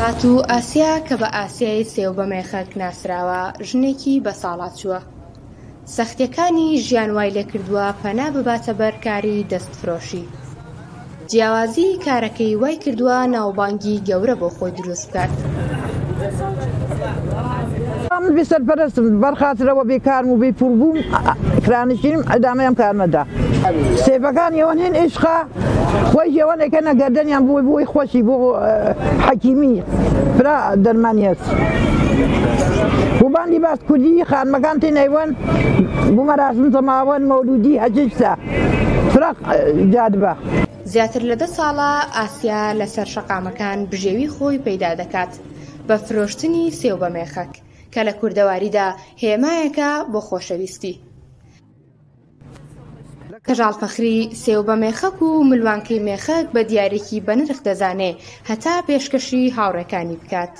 خاتوو ئاسیا کە بە ئاسیای سێو بە مێخەک ناسراوە، ژنێکی بەساڵاچووە. سەختییەکانی ژیان وای لێ کردووە پەنا بباتە بەر کاری دەستفرۆشی. جیاوازیی کارەکەی وای کردووە ناوبانگی گەورە بۆ خۆی دروست من بێ سەرپەرەستم، بەر خاترەوە بێ کارم و بێ پووڵ بووم، کرانشینم، ئیدامەی ئەم کارمە دا. سێفەکان یەوەن هێن ئیشقە، خۆیش یەوەنێ کەنە گەردەنیان بۆی، بۆی خۆشی، بۆ حەکیمی فرە دەرمانی هەس. بۆ باندی باس کوردی، خانمەکان تێ نەیوەن، بۆ مەراسم زەماوەن، مەولوودی، هەچیج سە فرە جادبە. زیاتر لە دە ساڵە ئاسیا لەسەر شەقامەکان بژێوی خۆی پەیدا دەکات بە فرۆشتنی سێو بە مێخەک کە لە کوردەواریدا هێمایەکە بۆ خۆشەویستی کەژاڵ فەخری سێو بە مێخەک و ملوانکەی مێخەک بە دیارێکی بەنرخ دەزانێ هەتا پێشکەشی هاوڕێکانی بکات.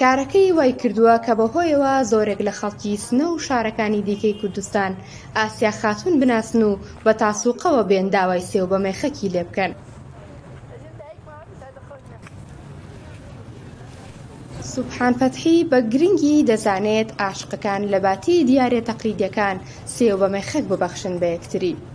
کارەکەی وای کردووە کە بەهۆیەوە زۆرێک لە خەڵکی سنە و شارەکانی دیکەی کوردستان ئاسیا خاتوون بناسن و بە تاسووقەوە بێن داوای سێو بە مێخەکی لێ بکەن. سوبحان فەتحی بە گرنگی دەزانێت ئاشقەکان لە باتی دیارە تەقلیدییەکان سێو بە مێخەک ببەخشن بە یەکتری.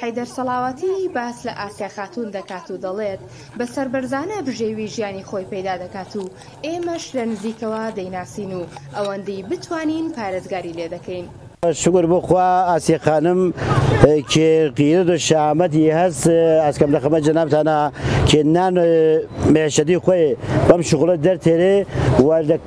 حەیدەر سەڵاواتی باس لە ئاسیا خاتوون دەکات و دەڵێت، بە سەربەرزانە بژێوی ژیانی خۆی پەیدا دەکات و ئێمەش لە نزیکەوە دەیناسین و ئەوەندەی بتوانین پارێزگاری لێ دەکەین. شوکر بۆ خوا ئاسیە خانم کە قیرد و شەهامەت ی هەس ئەسکەم لە خمەت جەنابتانا کە نان و معیشەتی خوەێ بەم شغلە دەرتێرێ و لە